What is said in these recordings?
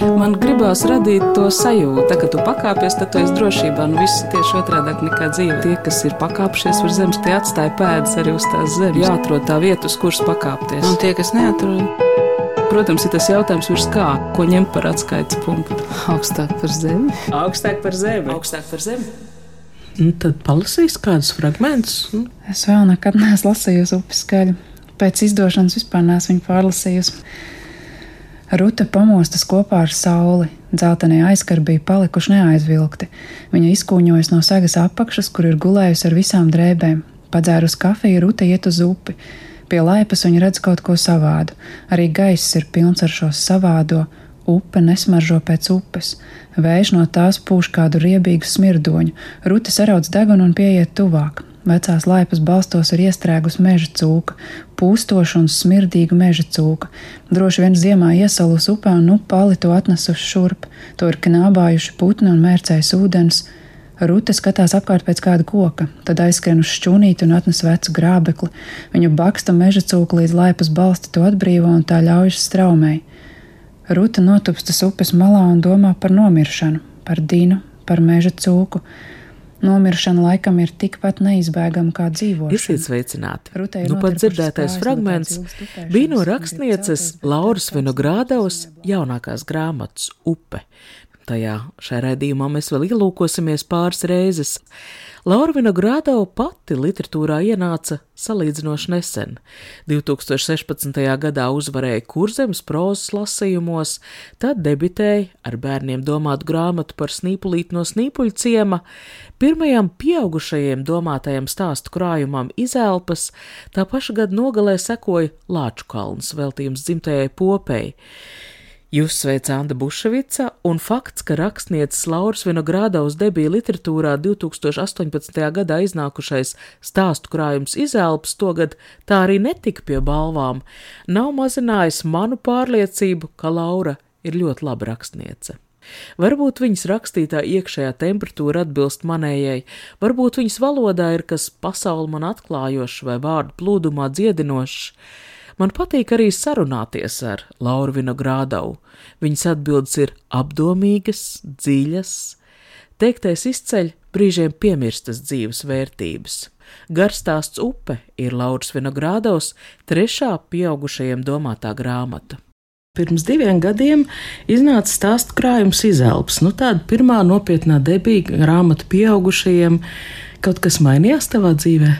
Man gribās radīt to sajūtu, tā, ka tu pakāpies, tad tu esi drošībā. Nu, viss ir tieši otrādi nekā dzīve. Tie, kas ir pakāpšies uz zemes, tie atstāja pēdas arī uz tās zemes. Jāatrod tā vieta, uz kuras pakāpties. Un tie, kas neatrod, Protams, ir tas jautājums, virs kā, ko ņemt par atskaites punktu. augstāk par zemi. Augstāk par zemi. Augstāk par zemi. Nu, tad palasīs kādus fragmentus. Nu, Es vēl nekad neesmu lasījusi upes skaļu. Pēc izdošanas vispār neesmu viņu pārlasījusi. Rute pamostas kopā ar sauli. Dzeltenie aizkari bija palikuši neaizvilkti. Viņa izkūņojas no sagas apakšas, kur ir gulējusi ar visām drēbēm. Padzērus kafiju, Rute iet uz upi. Pie laipas viņa redz kaut ko savādu. Arī gaiss ir pilns ar šo savādo. Upe nesmaržo pēc upes. Vējš no tās pūš kādu riebīgu smirdoņu. Rute sarauc degunu un pieiet tuvāk. Vecās laipas balstos ir iestrēgus meža cūka, pūstoša un smirdīga meža cūka. Droši vien ziemā iesalus upē un nu pali to atnesuši šurp. To ir knābājuši putni un mērcējs ūdens. Rute skatās apkārt pēc kāda koka, tad aizskrien uz šķūnīti un atnes vecu grābekli. Viņu baksta meža cūka līdz laipas balsti to atbrīvo un tā ļaujas straumei. Ruta notupstas upes malā un domā par nomiršanu, par dinu, par meža cūku. Nomiršana laikam ir tikpat neizbēgama kā dzīvošana. Esiet sveicināti! Nu, pat dzirdētais fragments bija no rakstnieces Lauras Vinogrādavas jaunākās grāmatas Upe. Tajā šajā raidījumā mēs vēl ielūkosimies pāris reizes. Laura Vinogrādova pati literatūrā ienāca salīdzinoši nesen. 2016. gadā uzvarēja kurzemes prozas lasījumos, tad debitēja ar bērniem domātu grāmatu par snīpulīti no snīpuļu ciema, pirmajam pieaugušajiem domātajam stāstu krājumam izelpas, tā paša gada nogalē sekoja Lāču kalns veltījums dzimtajai popei. Jūs sveica Anna Buševica, un fakts, ka rakstnieces Lauras Vinogrādavas debija literatūrā 2018. gadā iznākušais stāstu krājums izelps, togad tā arī netika pie balvām, nav mazinājis manu pārliecību, ka Laura ir ļoti laba rakstniece. Varbūt viņas rakstītā iekšējā temperatūra atbilst manējai, varbūt viņas valodā ir kas pasauli man atklājošs vai vārdu plūdumā dziedinošs. Man patīk arī sarunāties ar Lauru Vinogrādavu. Viņas atbildes ir apdomīgas, dziļas, teiktais izceļ brīžiem piemirstas dzīves vērtības. Garstāsts upe ir Lauras Vinogrādavs trešā pieaugušajiem domātā grāmata. Pirms diviem gadiem iznāca stāstu krājums izelps. Nu, tāda pirmā nopietnā debija grāmata pieaugušajiem. Kaut kas mainījās tavā dzīvē?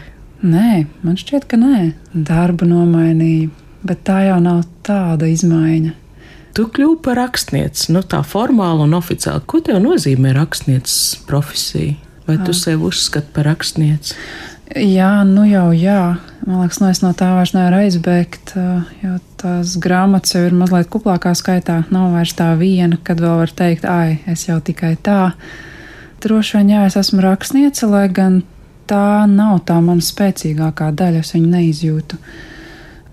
Nē, man šķiet, ka nē. Darbu nomainīju, bet tā jau nav tāda izmaiņa. Tu kļūsi par rakstnieci, nu tā formāli un oficiāli. Ko tev nozīmē rakstnieces profesija? Vai tu sevi uzskati par rakstnieci? Jā, nu jau jā. Man liekas, nu es no tā vairs nevaru aizbēgt, jo tās grāmatas jau ir mazliet kuplākā skaitā. Nav vairs tā viena, kad vēl var teikt, ai, es jau tikai tā. Droši vien, jā, es esmu rakstniece, lai gan tā nav tā mana spēcīgākā daļa, es viņu neizjūtu.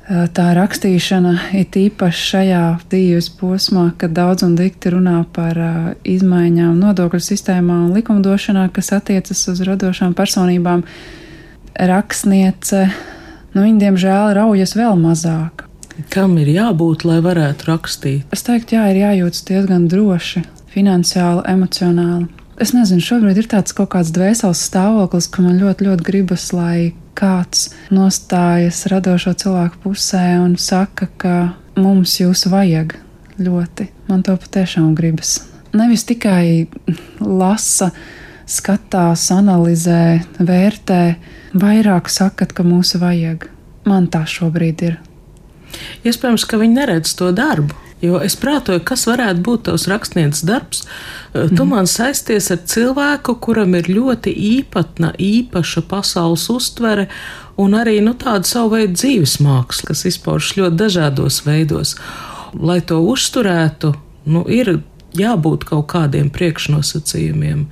Tā rakstīšana ir īpaši šajā dzīves posmā, kad daudz un dikti runā par izmaiņām nodokļu sistēmā un likumdošanā, kas attiecas uz radošām personībām. Rakstniece, nu, viņa diemžēl raujas vēl mazāk. Kam ir jābūt, lai varētu rakstīt? Es teiktu, jā, ir jājūtas diezgan droši, finansiāli, emocionāli. Es nezinu, šobrīd ir tāds kaut kāds dvēseles stāvoklis, ka man ļoti, ļoti gribas, lai kāds nostājas radošo cilvēku pusē un saka, ka mums jūs vajag ļoti. Man to patiešām gribas. Nevis tikai lasa, skatās, analizē, vērtē, vairāk sakat, ka mūsu vajag. Man tā šobrīd ir. Iespējams, ka viņi neredz to darbu. Jo es prātoju, kas varētu būt tavs rakstnieces darbs. Tu mm. man saisties ar cilvēku, kuram ir ļoti īpatna, īpaša pasaules uztvere un arī nu, tāda savu veidu dzīves māksla, kas izpaužas ļoti dažādos veidos. Lai to uzturētu, nu, ir jābūt kaut kādiem priekšnosacījumiem.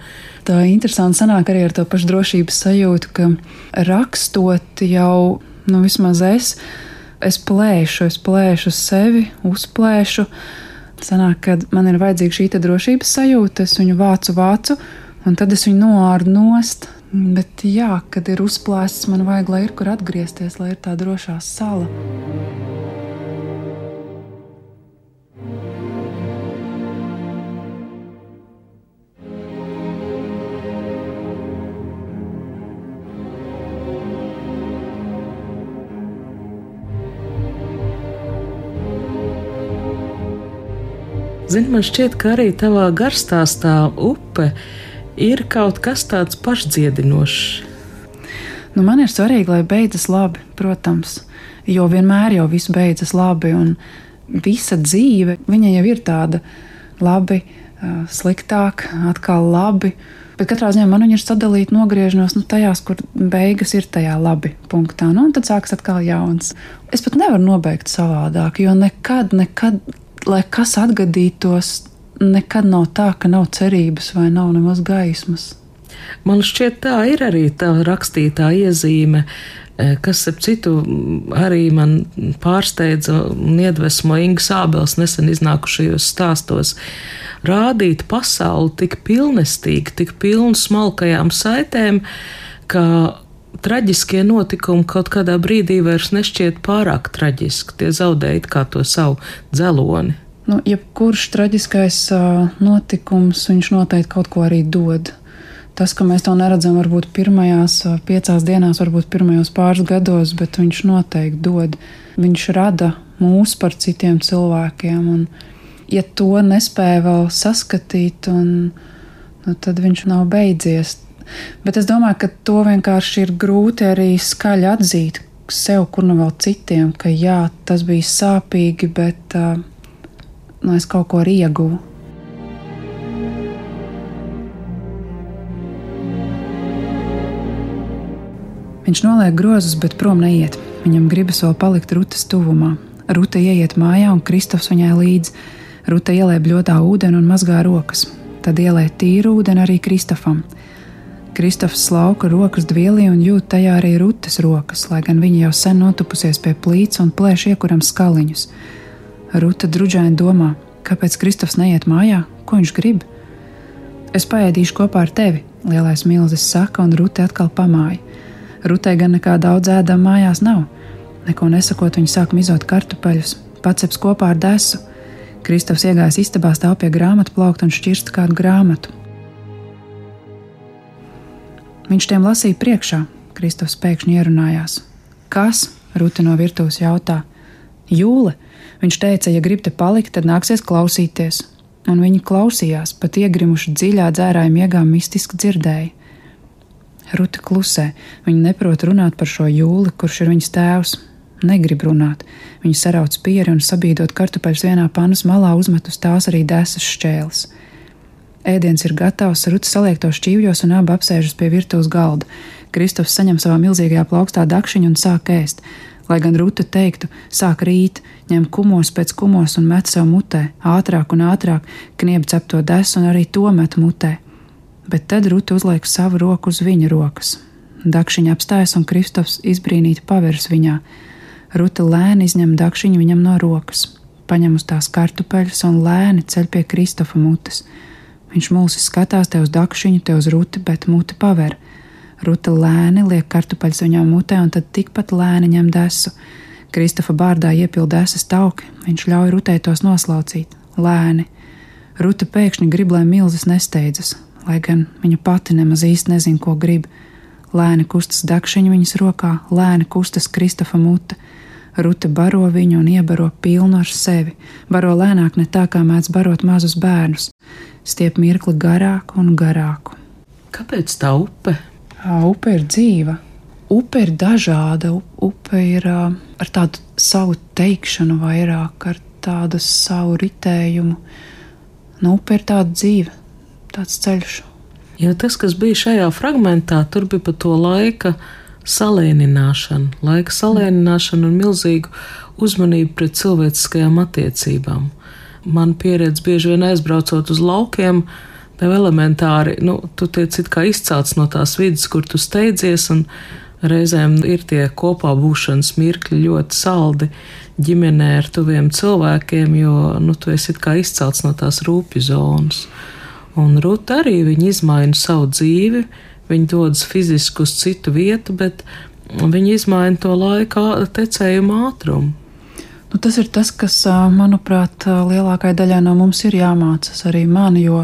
Tā interesanti sanāk arī ar to pašu drošības sajūtu, ka rakstot jau, nu, vismaz es es plēšu, es plēšu sevi, uzplēšu. Sanāk, kad man ir vajadzīga šī drošības sajūta, es viņu vācu, vācu, un tad es viņu noārdu nost. Bet, jā, kad ir uzplēsts, man vajag, lai ir kur atgriezties, lai ir tā drošā sala. Zini, man šķiet, ka arī tavā garstāstā upe ir kaut kas tāds pašdziedinošs. Nu, man ir svarīgi, lai beidzas labi, protams, jo vienmēr jau viss beidzas labi, un visa dzīve jau ir tāda labi, sliktāk, atkal labi. Bet katrā ziņā man ir sadalīta nogriežnos nu, tajās, kur beigas ir tajā labi punktā. Nu, un tad sākas atkal jauns. Es pat nevaru nobeigt savādāk, jo nekad, nekad, lai kas atgadītos, nekad nav tā, ka nav cerības vai nav nemaz gaismas. Man šķiet, tā ir arī tā rakstītā iezīme, eh, kas, ap citu, arī man pārsteidza un iedvesmo Inga Sābels nesen iznākušajos stāstos rādīt pasauli tik pilnestīgi, tik pilnu smalkajām saitēm, ka traģiskie notikumi kaut kādā brīdī vairs nešķiet pārāk traģiski. Tie zaudēja kā to savu dzeloni. Nu, jebkurš traģiskais notikums, viņš noteikti kaut ko arī dod. Tas, ka mēs to neredzam, varbūt pirmajās piecās dienās, varbūt pirmajos pāris gados, bet viņš noteikti dod. Viņš rada mūs par citiem cilvēkiem. Un, ja to nespēja vēl saskatīt, un, nu, tad viņš nav beidzies. Bet es domāju, ka to vienkārši ir grūti arī skaļi atzīt sev, kur nu vēl citiem, ka jā, tas bija sāpīgi, bet uh, nu, es kaut ko arī ieguvu. Viņš noliek grozus, bet prom neiet. Viņam gribas vēl palikt Rūtas tuvumā. Rūta ieiet mājā, un Kristofs viņai līdzi. Ruta ielēja bļodā ūdeni un mazgā rokas. Tad ielēja tīru ūdeni arī Kristofam. Kristofs slauka rokas dvielī un jūt tajā arī rutes rokas, lai gan viņa jau sen notupusies pie plīts un plēš iekuram skaliņus. Ruta drudžaini domā, kāpēc Kristofs neiet mājā, ko viņš grib. Es paēdīšu kopā ar tevi, lielais milzis saka, un Rute atkal pamāja. Rutei gan nekā daudz ēdama mājās nav. Neko nesakot, viņa sāk mizot kartupeļus, paceps kopā ar desu. Kristofs iegājis istabā, stāv pie grāmatu plaukta un šķirsta kādu grāmatu. Viņš tiem lasīja priekšā. Kristofs pēkšņi ierunājās. Kas? Ruti no virtuves jautā. Jūle. Viņš teica, ja grib te palikt, tad nāksies klausīties. Un viņi klausījās, pat iegrimuši dziļā dzērāja miegā mistiski dzirdēja. Ruta klusē, viņa neprot runāt par šo jūli, kurš ir viņas tēvs, negrib runāt. Viņa sarauc pieri un sabīdot kartupeļus vienā panas malā uzmet uz tās arī desas šķēles. Ēdiens ir gatavs, ruts saliek to šķīvjos un abi apsēžas pie virtuves galda. Kristofs saņem savā milzīgajā plaukstā dakšiņu un sāk ēst. Lai gan Ruta teiktu, sāk rīt, ņem kumos pēc kumos un met sev mutē, ātrāk un ātrāk, kniep cepto desu un arī to met mutē. Bet tad Ruta uzliek savu roku uz viņa rokas. Dakšiņa apstājas un Kristofs izbrīnīti pavērs viņā. Ruta lēni izņem dakšiņu viņam no rokas, paņem uz tās kartupeļus un lēni ceļ pie Kristofa mutes. Viņš mulsi skatās te uz dakšiņu, te uz ruti, bet mute paver. Ruta lēni liek kartupeļus viņam mutē un tad tikpat lēni ņem desu. Kristofa bārdā iepilda desas tauki, viņš ļauj rutei tos noslaucīt, lēni. Ruta pēkšņi grib, lai milzis nesteidzas, lai gan viņa pati nemaz īsti nezina, ko grib. Lēni kustas dakšiņa viņas rokā, lēni kustas Kristofa mute, Rute baro viņu un iebaro pilnu ar sevi, baro lēnāk ne tā, kā mēdz barot mazus bērnus, stiep mirkli garāku un garāku. Kāpēc tā upe? Upe ir dzīva. Upe ir dažāda, upe ir ar tādu savu teikšanu, vairāk ar tādu savu ritējumu. Nu, upe ir tāda dzīve, tāds ceļš. Jo tas, kas bija šajā fragmentā, tur bija pa to laika salēnināšanu, laika salēnināšanu un milzīgu uzmanību pret cilvēciskajām attiecībām. Man pieredze bieži vien aizbraucot uz laukiem, tev elementāri, nu, tu tiec it kā izcelts no tās vidas, kur tu steidzies, un reizēm ir tie kopā būšanas mirkļi ļoti saldi ģimenē ar tuviem cilvēkiem, jo, nu, tu esi it kā izcelts no tās rūpju zonas. Un Rūta arī viņa izmaina savu dzīvi, Viņi dodas fiziski uz citu vietu, bet viņi izmaina to laika tecējumu ātrumu. Nu, tas ir tas, kas, manuprāt, lielākajai daļai no mums ir jāmācās arī man, jo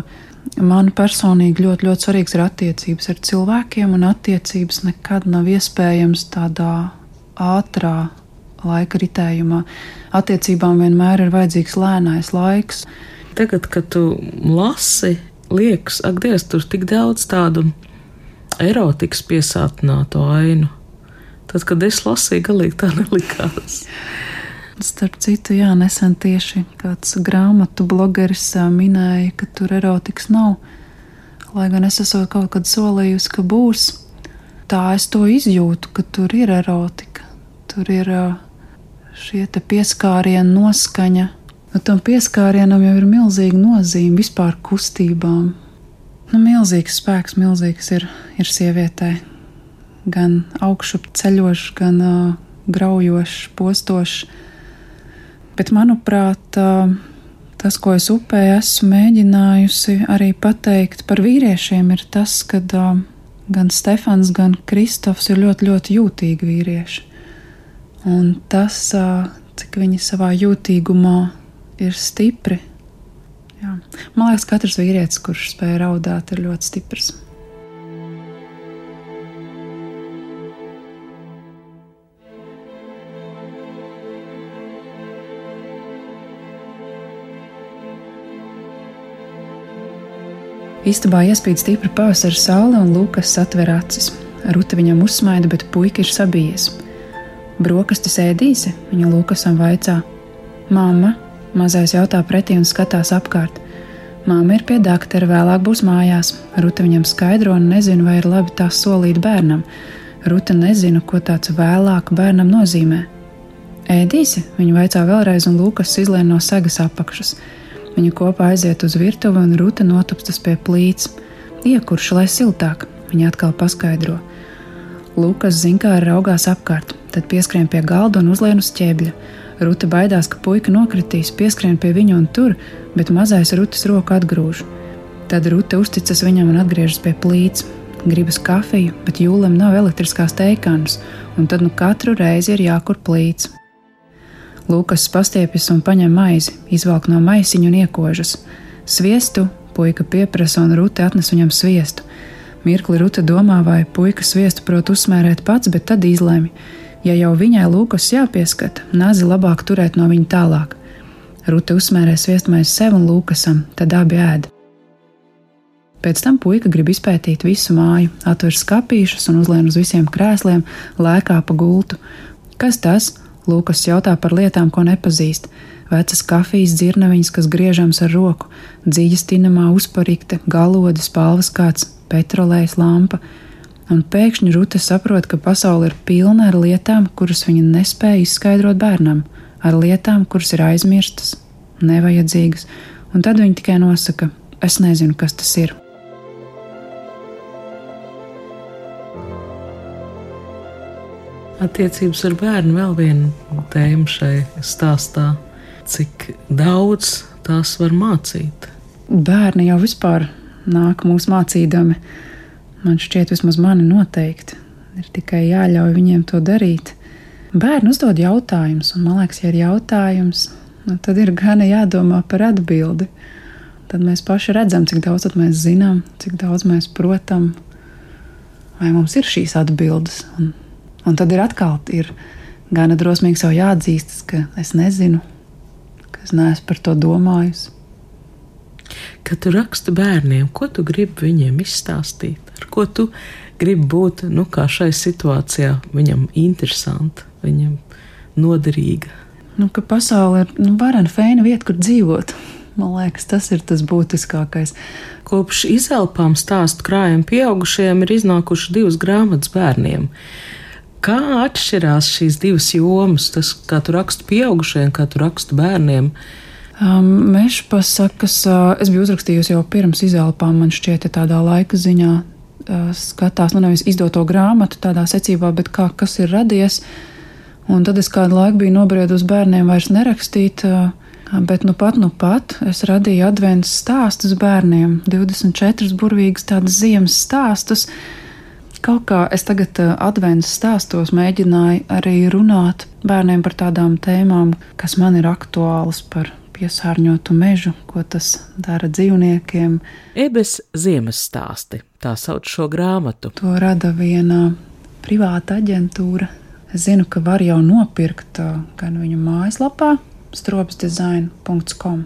man personīgi ļoti, ļoti svarīgs ir attiecības ar cilvēkiem, un attiecības nekad nav iespējams tādā ātrā laika ritējumā. Attiecībām vienmēr ir vajadzīgs lēnais laiks. Tagad, kad tu lasi, liekas, ak, Dievs, tur tik daudz tādu erotikas piesātināto ainu. Tad, kad es lasīju, galīgi tā nelikās. Starp citu, jā, nesen tieši kāds grāmatu blogeris minēja, ka tur erotikas nav. Lai gan es esmu kaut kad solījusi, ka būs, tā es to izjūtu, ka tur ir erotika. Tur ir šie pieskārienu noskaņa. Nu, tam pieskārienam jau ir milzīga nozīme vispār kustībām. Nu, milzīgs spēks, milzīgs ir, ir sievietē. Gan augšup ceļošs, gan uh, graujošs, postošs Bet, manuprāt, tas, ko es upē esmu mēģinājusi arī pateikt par vīriešiem, ir tas, ka gan Stefans, gan Kristofs ir ļoti, ļoti jūtīgi vīrieši. Un tas, cik viņi savā jūtīgumā ir stipri, jā. man liekas, katrs vīrietis, kurš spēj raudāt, ir ļoti stiprs. Istabā iespīd stipra pavasara saule un Lukas atver acis. Ruta viņam uzsmaida, bet puika ir sabijies. Brokastis ēdīsi, viņa Lukasam vaicā. Māma, mazais jautā pretī un skatās apkārt. Māma ir pie doktora, vēlāk būs mājās. Ruta viņam skaidro un nezinu, vai ir labi tās solīt bērnam. Ruta nezina, ko tāds vēlāk bērnam nozīmē. Ēdīsi, viņa vaicā vēlreiz, un Lukas izlien no segas apakšas. Viņa kopā aiziet uz virtuvi un Rūta notupstas pie plīts. Iekurši, lai siltāk, viņa atkal paskaidro. Lukas zinkāri raugās apkārt, tad pieskrien pie galda un uzlien uz ķēbļa. Ruta baidās, ka puika nokritīs, pieskrien pie viņa un tur, bet mazais Rutas roku atgrūž. Tad Ruta uzticas viņam un atgriežas pie plīts. Gribas kafiju, bet jūlim nav elektriskās teikānas, un tad nu katru reizi ir jākur plīts. Lūkas pastiepjas un paņem maizi, izvelk no maisiņa un iekožas. Sviestu puika pieprasa un Rūte atnes viņam sviestu. Mirkli Rūte domā, vai puika sviestu prot uzsmērēt pats, bet tad izlēma, ja jau viņai Lūkas jāpieskata, nazi labāk turēt no viņa tālāk. Rūte uzsmērē sviestmaizi sev un Lūkasam, tad abi ēd. Pēc tam puika grib izpētīt visu māju, atver skāpīšus un uzlien uz visiem krēsliem, lēkā pa gultu. Kas tas? Lūkas jautā par lietām, ko nepazīst. Vecas kafijas dzirnaviņas, kas griežams ar roku, dziļas tinamā uzparīkte, galodas, palvas kāds, petrolējas lampa. Un pēkšņi Rūta saprot, ka pasaule ir pilna ar lietām, kuras viņa nespēja izskaidrot bērnam, ar lietām, kuras ir aizmirstas, nevajadzīgas, un tad viņa tikai nosaka: Es nezinu, kas tas ir. Attiecības ar bērnu vēl viena tēma šai stāstā. Cik daudz tās var mācīt? Bērni jau vispār nāk mūs mācīdami. Man šķiet, vismaz mani noteikti. Ir tikai jāļauj viņiem to darīt. Bērni uzdod jautājumus, un man liekas, ja ir jautājums, nu, tad ir gan jādomā par atbildi. Tad mēs paši redzam, cik daudz mēs zinām, cik daudz mēs protam, vai mums ir šīs atbildes. Un Un tad ir atkal ir gana drosmīgi sev jāatzīstas, ka es nezinu, ka es neesmu par to domājusi. Kad tu raksti bērniem, ko tu gribi viņiem izstāstīt, ar ko tu gribi būt, nu, šai situācijā viņam interesanti, viņam noderīga. Nu, ka pasaule ir nu, varena, feina vieta, kur dzīvot. Man liekas, tas ir tas būtiskākais. Kopš izelpām stāstu krājuma pieaugušajiem ir iznākušas divas grāmatas bērniem. Kā atšķirās šīs divas jomas, tas, kā tu raksti pieaugušajiem, kā tu raksti bērniem? Um, Meža pasakas, uh, es biju uzrakstījusi jau pirms izelpām, man šķiet, tādā laika ziņā uh, skatās, nu nevis izdoto grāmatu tādā secībā, bet kā kas ir radies. Un tad es kādu laiku biju nobriedusi bērniem vairs nerakstīt, uh, bet nu pat, nu pat es radīju adventus stāstus bērniem, 24 burvīgus tādus ziemas stāstus. Kaut kā es tagad eh, adventas stāstos mēģināju arī runāt bērniem par tādām tēmām, kas man ir aktuālas par piesārņotu mežu, ko tas dara dzīvniekiem. Ebes ziemas stāsti, tā sauc šo grāmatu. To rada viena privāta aģentūra. Es zinu, ka var jau nopirkt eh, gan viņu mājaslapā, stropsdesign.com,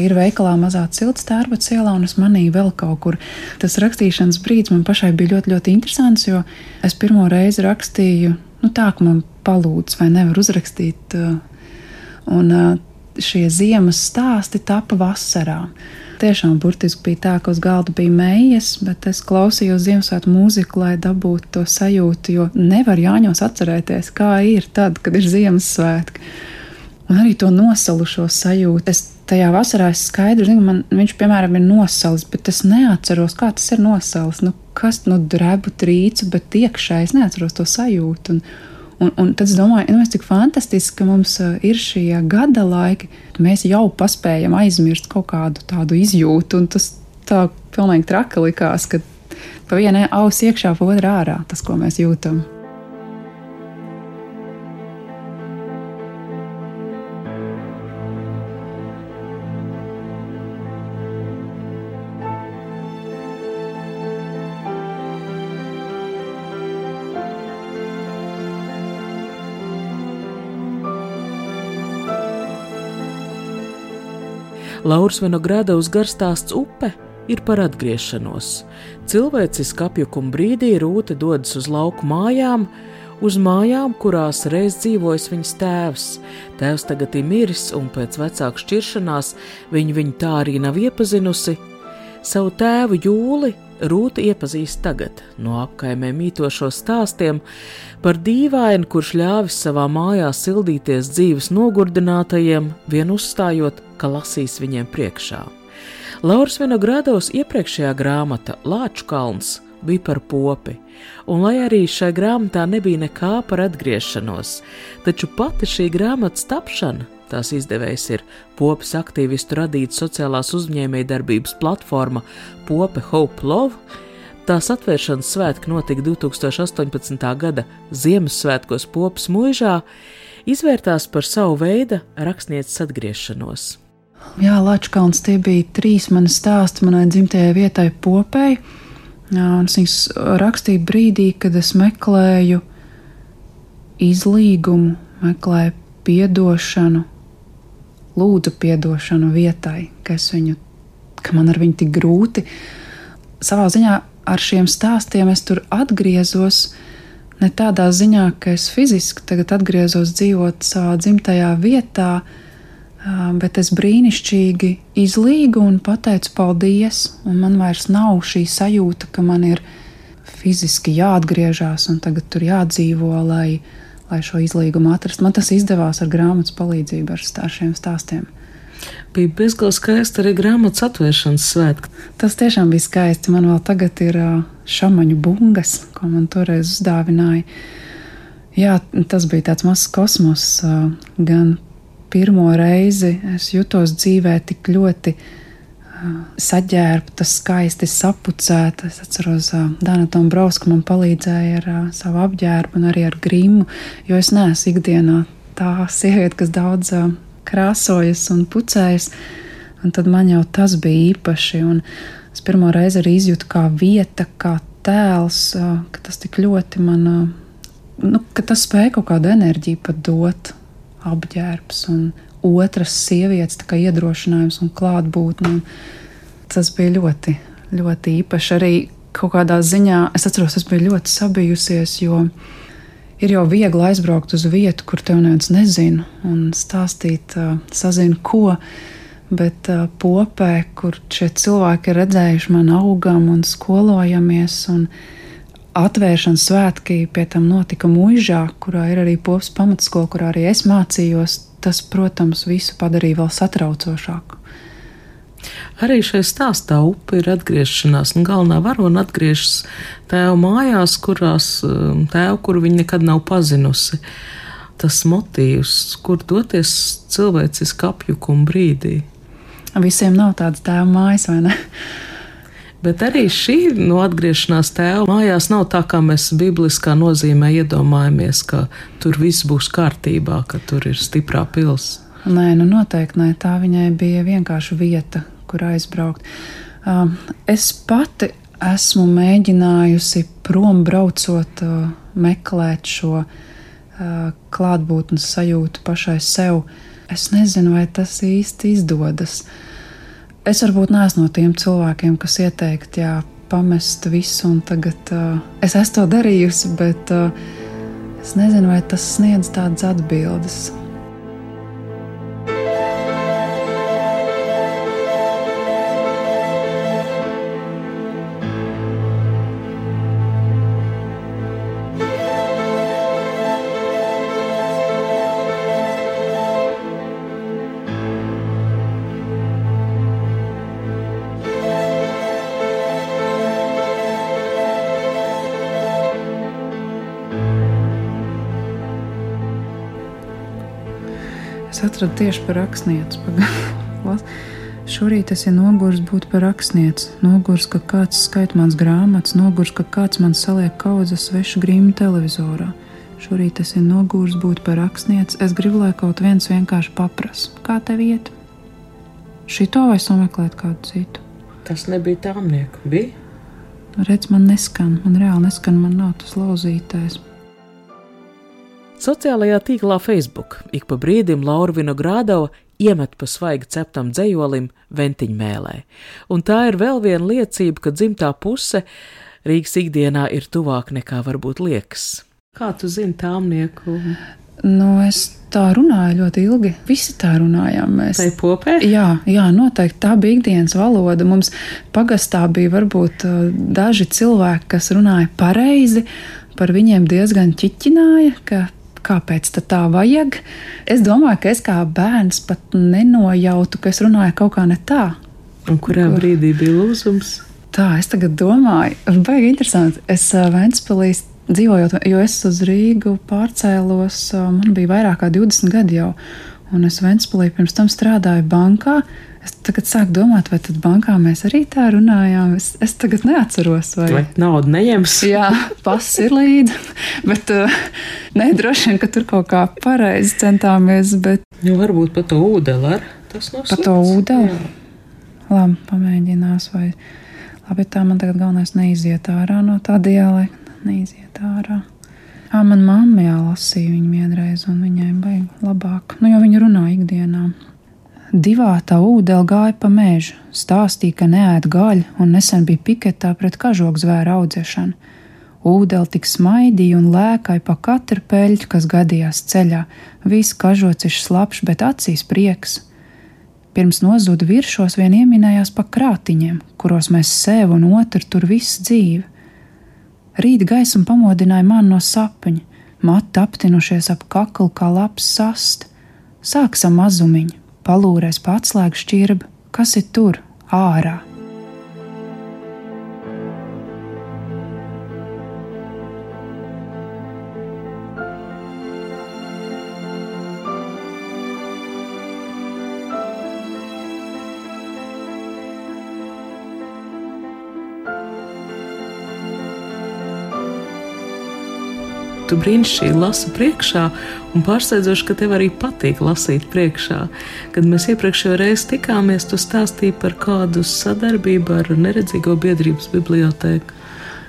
ir veikalā mazā cilts tērpats ielā, un es manīju vēl kaut kur. Tas rakstīšanas brīdis man pašai bija ļoti, ļoti interesants, jo es pirmo reizi rakstīju, nu tā, ka man palūdz vai nevar uzrakstīt. Un šie ziemas stāsti tapa vasarā. Tiešām burtiski bija tā, ka uz galda bija mējas, bet es klausījos Ziemassvētku mūziku, lai dabūtu to sajūtu, jo nevar jāņos atcerēties, kā ir tad, kad ir Ziemassvētki. Un arī to nosalušo sajūtu. Es tajā vasarā es skaidri zinu, man viņš, piemēram, ir nosalis, bet es neatceros, kā tas ir nosalis. Nu, kas, nu, drebu trīcu, bet iekšā es neatceros to sajūtu. Un, Un, un tad es domāju, nu, cik fantastiski, ka mums uh, ir šie gada laiki, mēs jau paspējam aizmirst kaut kādu tādu izjūtu. Un tas tā pilnīgi traki likās, ka pa vienai auss iekšā, pa otru ārā tas, ko mēs jūtam. Lauras Vinogradovs garstāsts upe ir par atgriešanos. Cilvēciski apjukuma brīdī Rūta dodas uz lauku mājām, uz mājām, kurās reiz dzīvojis viņas tēvs. Tēvs tagad ir miris, un pēc vecāku šķiršanās viņa viņu tā arī nav iepazinusi. Savu tēvu Jūli Rūta iepazīst tagad no apkaimē mītošo stāstiem par dīvainu, kurš ļāvis savā mājā sildīties dzīves nogurdinātajiem, vien uzstājot, ka lasīs viņiem priekšā. Lauris Vinogradovs iepriekšējā grāmata Lāču kalns bija par popi, un lai arī šai grāmatā nebija nekā par atgriešanos, taču pati šī grāmatas tapšana Tās izdevējs ir Popes aktīvistu radīta sociālās uzņēmējdarbības platforma Pope Hope Love. Tās atvēršanas svētki notika 2018. gada Ziemassvētkos Popas mūžā, izvērtās par savu veidu rakstnieces atgriešanos. Jā, Latvijas tie bija trīs mani stāsti manai dzimtajai vietai, Popei. Es viņus rakstīju brīdī, kad es meklēju izlīgumu, meklēju atdošanu, lūdzu atdošanu vietai, ka, viņu, ka man ar viņu tik grūti. Savā ziņā ar šiem stāstiem es tur atgriezos. Ne tādā ziņā, ka es fiziski tagad atgriezos dzīvot savā dzimtajā vietā, bet es brīnišķīgi izlīgu un pateicu paldies, un man vairs nav šī sajūta, ka man ir fiziski jāatgriežas un tagad tur jādzīvo, lai, lai šo izlīgumu atrastu. Man tas izdevās ar grāmatas palīdzību, ar šiem stāstiem. Bija bezgalīgi skaisti arī grāmatas atvēršanas svētki. Tas tiešām bija skaisti. Man vēl tagad ir šāmaņu bungas, ko man toreiz uzdāvināja. Jā, tas bija tāds mazs kosmos. Gan pirmo reizi es jutos dzīvē tik ļoti saģērbta, skaisti sapucēta. Es atceros, Dana Dombrovska man palīdzēja ar savu apģērbu un arī ar grimu, jo es neesmu ikdienā tā sieviete, kas daudz krāsojas un pucējas. Un tad man jau tas bija īpaši. Un es pirmo reizi arī izjūtu kā vieta, kā tēls, ka tas tik ļoti man, nu, ka tas spēja kaut kādu enerģiju pat dot apģērbs un otras sievietes iedrošinājums un klātbūtne. Tas bija ļoti, ļoti īpaši. Arī kaut kādā ziņā es atceros, es biju ļoti sabijusies, jo ir jau viegli aizbraukt uz vietu, kur tev neviens nezina un stāstīt, sazina ko. Bet popē, kur šie cilvēki ir redzējuši man augam un skolojamies, un atvēršanas svētki pie tam notika mūžā, kurā ir arī pops pamatskola, kurā arī es mācījos, tas, protams, visu padarīja vēl satraucošāku. Arī šajā stāstā upe ir atgriešanās, un galvenā varona atgriežas tēva mājās, kurās um, tēva, kuru viņa nekad nav pazinusi. Tas motīvs, kur doties cilvēciski apjukuma brīdī. Visiem nav tādas tēva mājas, vai ne? Bet arī šī no atgriešanās tēva mājās nav tā, kā mēs bibliskā nozīmē iedomājamies, ka tur viss būs kārtībā, ka tur ir stiprā pilsēta. Nē, nu noteikti nē, tā viņai bija vienkārši vieta, kur aizbraukt. Um, es pati esmu mēģinājusi prom braucot, uh, meklēt šo uh, klātbūtnes sajūtu pašai sev. Es nezinu, vai tas īsti izdodas. Uh, Es varbūt neesmu no tiem cilvēkiem, kas ieteikt, jā, pamest visu, un tagad uh, es esmu to darījusi, bet uh, es nezinu, vai tas sniedz tādas atbildes. Atradu tieši par rakstnieci. Šorīt es ir noguris būt par rakstnieci, noguris, ka kāds skait mans grāmatas, noguris, ka kāds man saliek kaudzes svešu grīmu televizorā. Šorīt es ir noguris būt par rakstnieci, es gribu, lai kaut viens vienkārši paprasa, kā tev iet. Šito vai sameklēt kādu citu? Tas nebija tāmnieku, bija? Redz, man neskan, man reāli neskan, man nav tas lauzītais. Sociālajā tīklā Facebook ik pa brīdim Laura Vinogradova iemet pa svaigi ceptam dzējolim ventiņmēlē, un tā ir vēl viena liecība, ka dzimtā puse Rīgas ikdienā ir tuvāk nekā varbūt liekas. Kā tu zini tāmnieku? Nu, es tā runāju ļoti ilgi. Visi tā runājām. Mēs. Tai popē? Jā, jā, noteikti tā bija ikdienas valoda. Mums pagastā bija varbūt uh, daži cilvēki, kas runāja pareizi, par viņiem diezgan ķiķināja, ka kāpēc tā vajag. Es domāju, ka es kā bērns pat nenojautu, ka es runāju kaut kā ne tā. Un kurā Kur? brīdī bija lūzums? Tā, es tagad domāju, baigi interesanti. Es Ventspilīs dzīvojot, jo es uz Rīgu pārcēlos, man bija vairāk kā 20 gadi jau, un es Ventspilī pirms tam strādāju bankā. Es tagad sāku domāt, vai tad bankā mēs arī tā runājām. Es, es tagad neatceros, vai, vai naudu neņems. Jā, pass ir līdzi. Bet uh, nē, droši vien, ka tur kaut kā pareizi centāmies. Bet... Nu, varbūt par to ūdeni ar tas nav. Par to ūdeni? Labi, pamēģinās. Vai... Labi, tā man tagad galvenais neiziet ārā no tā dialekta. Neiziet ārā. Jā, man mamma jālasīja viņu vienreiz, un viņai baigi labāk. Nu, jo viņa runā ikdienā. Divā tā ūdeni gāja pa mežu, stāstīja, ka neēd gaļu un nesen bija piketā pret kažoku zvēru audzēšanu. Ūdeni tik smaidīja un lēkāja pa katru peļķu, kas gadījās ceļā. Viss kažots ir slapjš, bet acīs prieks. Pirms nozuda virsos vien ieminējās pa krātiņiem, kuros mēs sev un otru tur visu dzīvi. Rīt gaisma pamodināja mani no sapņa, mati aptinušies ap kaklu kā labs sast. Sāksim mazumiņu, palūrēs pa atslēgu šķirbu, kas ir tur, ārā. Tu brīnišķīgi lasi priekšā, un pārsteidzoši, ka tev arī patīk lasīt priekšā. Kad mēs iepriekšējo reizi tikāmies, tu stāstīji par kādu sadarbību ar Neredzīgo biedrības bibliotēku.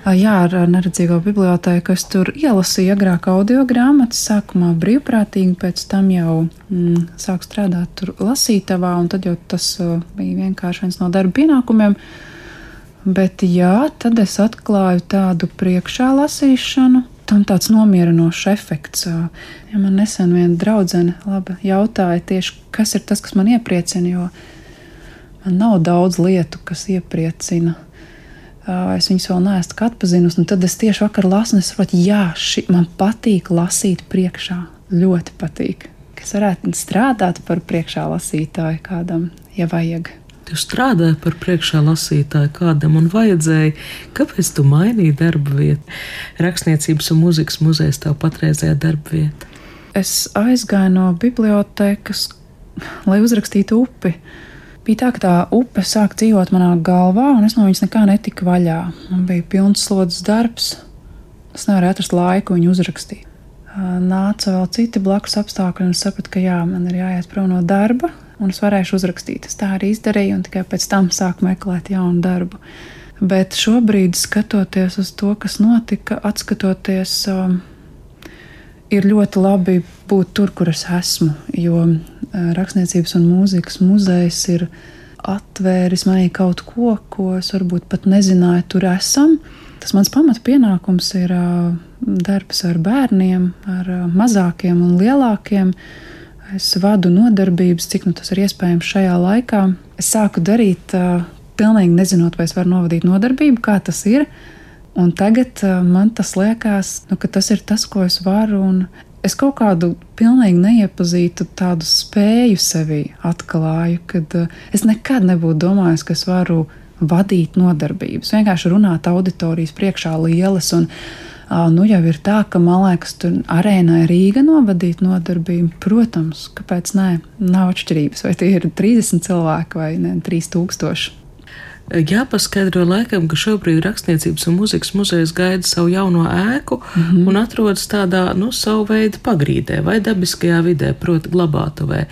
Jā, ar neredzīgo bibliotēku es tur ielasīju agrāk audio grāmatas, sākumā brīvprātīgi, pēc tam jau mm, sāku strādāt tur lasītavā, un tad jau tas bija vienkārši viens no darba pienākumiem. Bet jā, tad es atklāju tādu priekšā lasīšanu, tam tāds nomierinošs efekts. Ja man nesen viena draudzene labi, jautāja tieši, kas ir tas, kas man iepriecina, jo man nav daudz lietu, kas iepriecina. Es viņus vēl neesmu atpazinusi, un tad es tieši vakar lasu, un es saprotu, jā, ši, man patīk lasīt priekšā. Ļoti patīk. Es varētu strādāt par priekšā lasītāju kādam, ja vajag. Tu strādāji par priekšā lasītāju kādam un vajadzēja, kāpēc tu mainīji darba vietu? Rakstniecības un mūzikas muzejs tev patreizējā darba vieta. Es aizgāju no bibliotekas, lai uzrakstītu upi. Bija tā, ka tā upe sāk dzīvot manā galvā, un es no viņas nekā netiku vaļā. Man bija pilns slodzes darbs. Es nevarēju atrast laiku viņu uzrakstīt. Nāca vēl citi blakus apstākļi, un es sapratu, ka jā, man ir jāiet prom no darba, un es varēšu uzrakstīt. Es tā arī izdarīju, un tikai pēc tam sāku meklēt jaunu darbu. Bet šobrīd, skatoties uz to, kas notika, atskatoties, um, ir ļoti labi būt tur, kur es esmu. Jo uh, Rakstniecības un mūzikas muzejs ir atvēris manī kaut ko, ko es varbūt pat nezināju, tur esam. Tas mans pamata pienākums ir darbs ar bērniem, ar mazākiem un lielākiem. Es vadu nodarbības, cik nu tas ir iespējams šajā laikā. Es sāku darīt, pilnīgi nezinot, vai es varu novadīt nodarbību, kā tas ir. Un tagad man tas liekas, nu, ka tas ir tas, ko es varu. Es kaut kādu pilnīgi neiepazītu tādu spēju sevi atklāju, kad es nekad nebūtu domājis, ka es varu vadīt nodarbības, vienkārši runāt auditorijas priekšā lielas. Un, Nu, jau ir tā, ka man liekas, tur arēnā Rīga novadīt nodarbību. Protams, kāpēc nē, nav atšķirības, vai tie ir 30 cilvēki vai ne, 3000. Jāpaskaidro laikam, ka šobrīd Rakstniecības un mūzikas muzejs gaida savu jauno ēku mm -hmm. un atrodas tādā, nu, savu veidu pagrīdē vai dabiskajā vidē, proti, glabātuvē.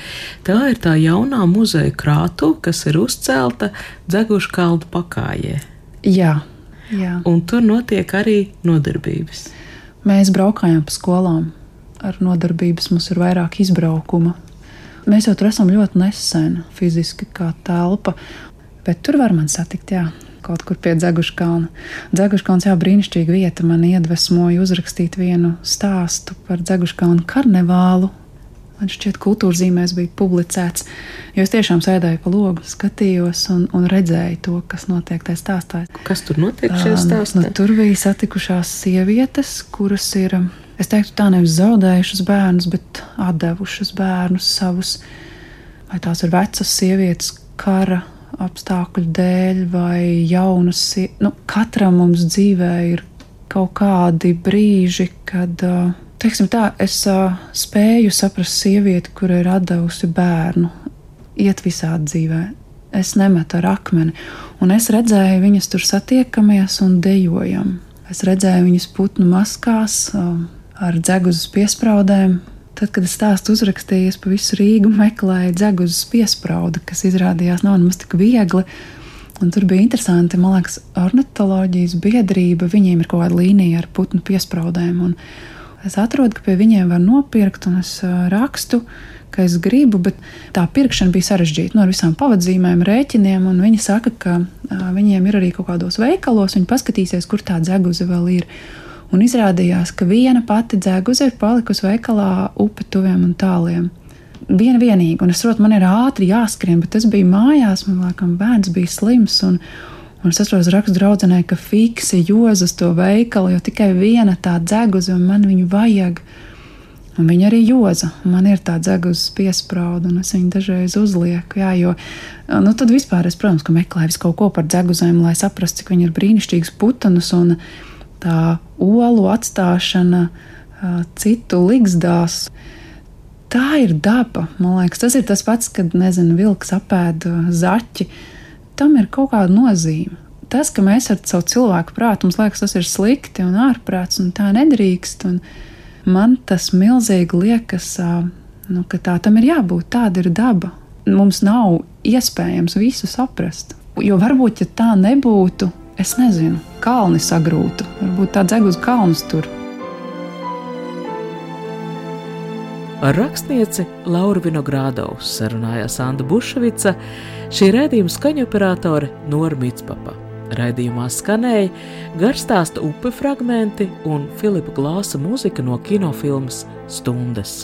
Tā ir tā jaunā muzeja krātu, kas ir uzcelta Dzegušu kalnu pakājē. Jā, jā. Un tur notiek arī nodarbības. Mēs braukājām pa skolām. Ar nodarbības mums ir vairāk izbraukuma. Mēs jau tur esam ļoti nesen, fiziski kā telpa, Bet tur var man satikt, jā, kaut kur pie Dzeguša kalna. Dzeguša kalns jau brīnišķīga vieta. Man iedvesmoja uzrakstīt vienu stāstu par Dzeguša kalnu karnevālu. Man šķiet, kultūra zīmēs bija publicēts, jo es tiešām sēdēju pa logu, skatījos un, un redzēju to, kas notiek tajā stāstā. Kas tur notiek šajā stāstā? Um, nu, tur bija satikušās sievietes, kuras ir, es teiktu, tā nevis zaudējušas bērnus, bet atdevušas bērnus savus. Vai tās ir vecas sievietes, kara apstākļu dēļ vai jaunas. Nu, katram mums dzīvē ir kaut kādi brīži, kad, teiksim tā, es spēju saprast sievieti, kur ir atdevusi bērnu, iet visādi dzīvē. Es nemetu ar akmeni, un es redzēju viņas tur satiekamies un dejojam. Es redzēju viņas putnu maskās, ar dzeguzes piespraudēm, Tad, kad es stāstu uzrakstīju, es pa visu Rīgu meklēju dzeguzes piespraudu, kas izrādījās nav nemaz tik viegli. Un tur bija interesanti, man liekas, ornitoloģijas biedrība. Viņiem ir kaut kāda līnija ar putnu piespraudēm. Un es atrodu, ka pie viņiem var nopirkt, un es rakstu, ka es gribu, bet tā pirkšana bija sarežģīta. No nu, visām pavadzīmēm, rēķiniem, un viņi saka, ka viņiem ir arī kaut kādos veikalos, viņi paskatīsies, kur tā dzeguze vēl ir un izrādījās, ka viena pati dzēguze ir palikusi veikalā upe tuviem un tāliem. Viena vienīga, un es saprotu, man ir ātri jāskrien, bet es biju mājās, man liekas, bērns bija slims. Un, Un es atceros, rakstu draudzenei, ka fiksi jozas to veikalu, jo tikai viena tā dzeguze, un man viņu vajag. Un viņa arī joza. Man ir tā dzeguzes piesprāda, un es viņu dažreiz uzlieku. Jā, jo nu, tad vispār es, protams, meklēju kaut ko par dzeguzēm, lai saprastu, cik viņi ir brīnišķīgas putenas. Un, tā olu atstāšana citu ligzdās. Tā ir daba. Man liekas, tas ir tas pats, kad, nezinu, vilks apēda zaķi. Tam ir kaut kāda nozīme. Tas, ka mēs ar savu cilvēku prātu, mums liekas, tas ir slikti un ārprāts, un tā nedrīkst. Man tas milzīgi liekas, nu, ka tā tam ir jābūt. Tāda ir daba. Mums nav iespējams visu saprast. Jo varbūt, ja tā nebūtu, Es nezinu, kalni sagrūtu, varbūt tāds egus kalns tur. Ar rakstnieci Lauru Vinogrādovs sarunājās Anna Bušvica, šī raidījuma skaņu operātore Nora Mitspapa. Raidījumā skanēja garstāsta upe fragmenti un Filipa Glāsa mūzika no kinofilmas Stundas.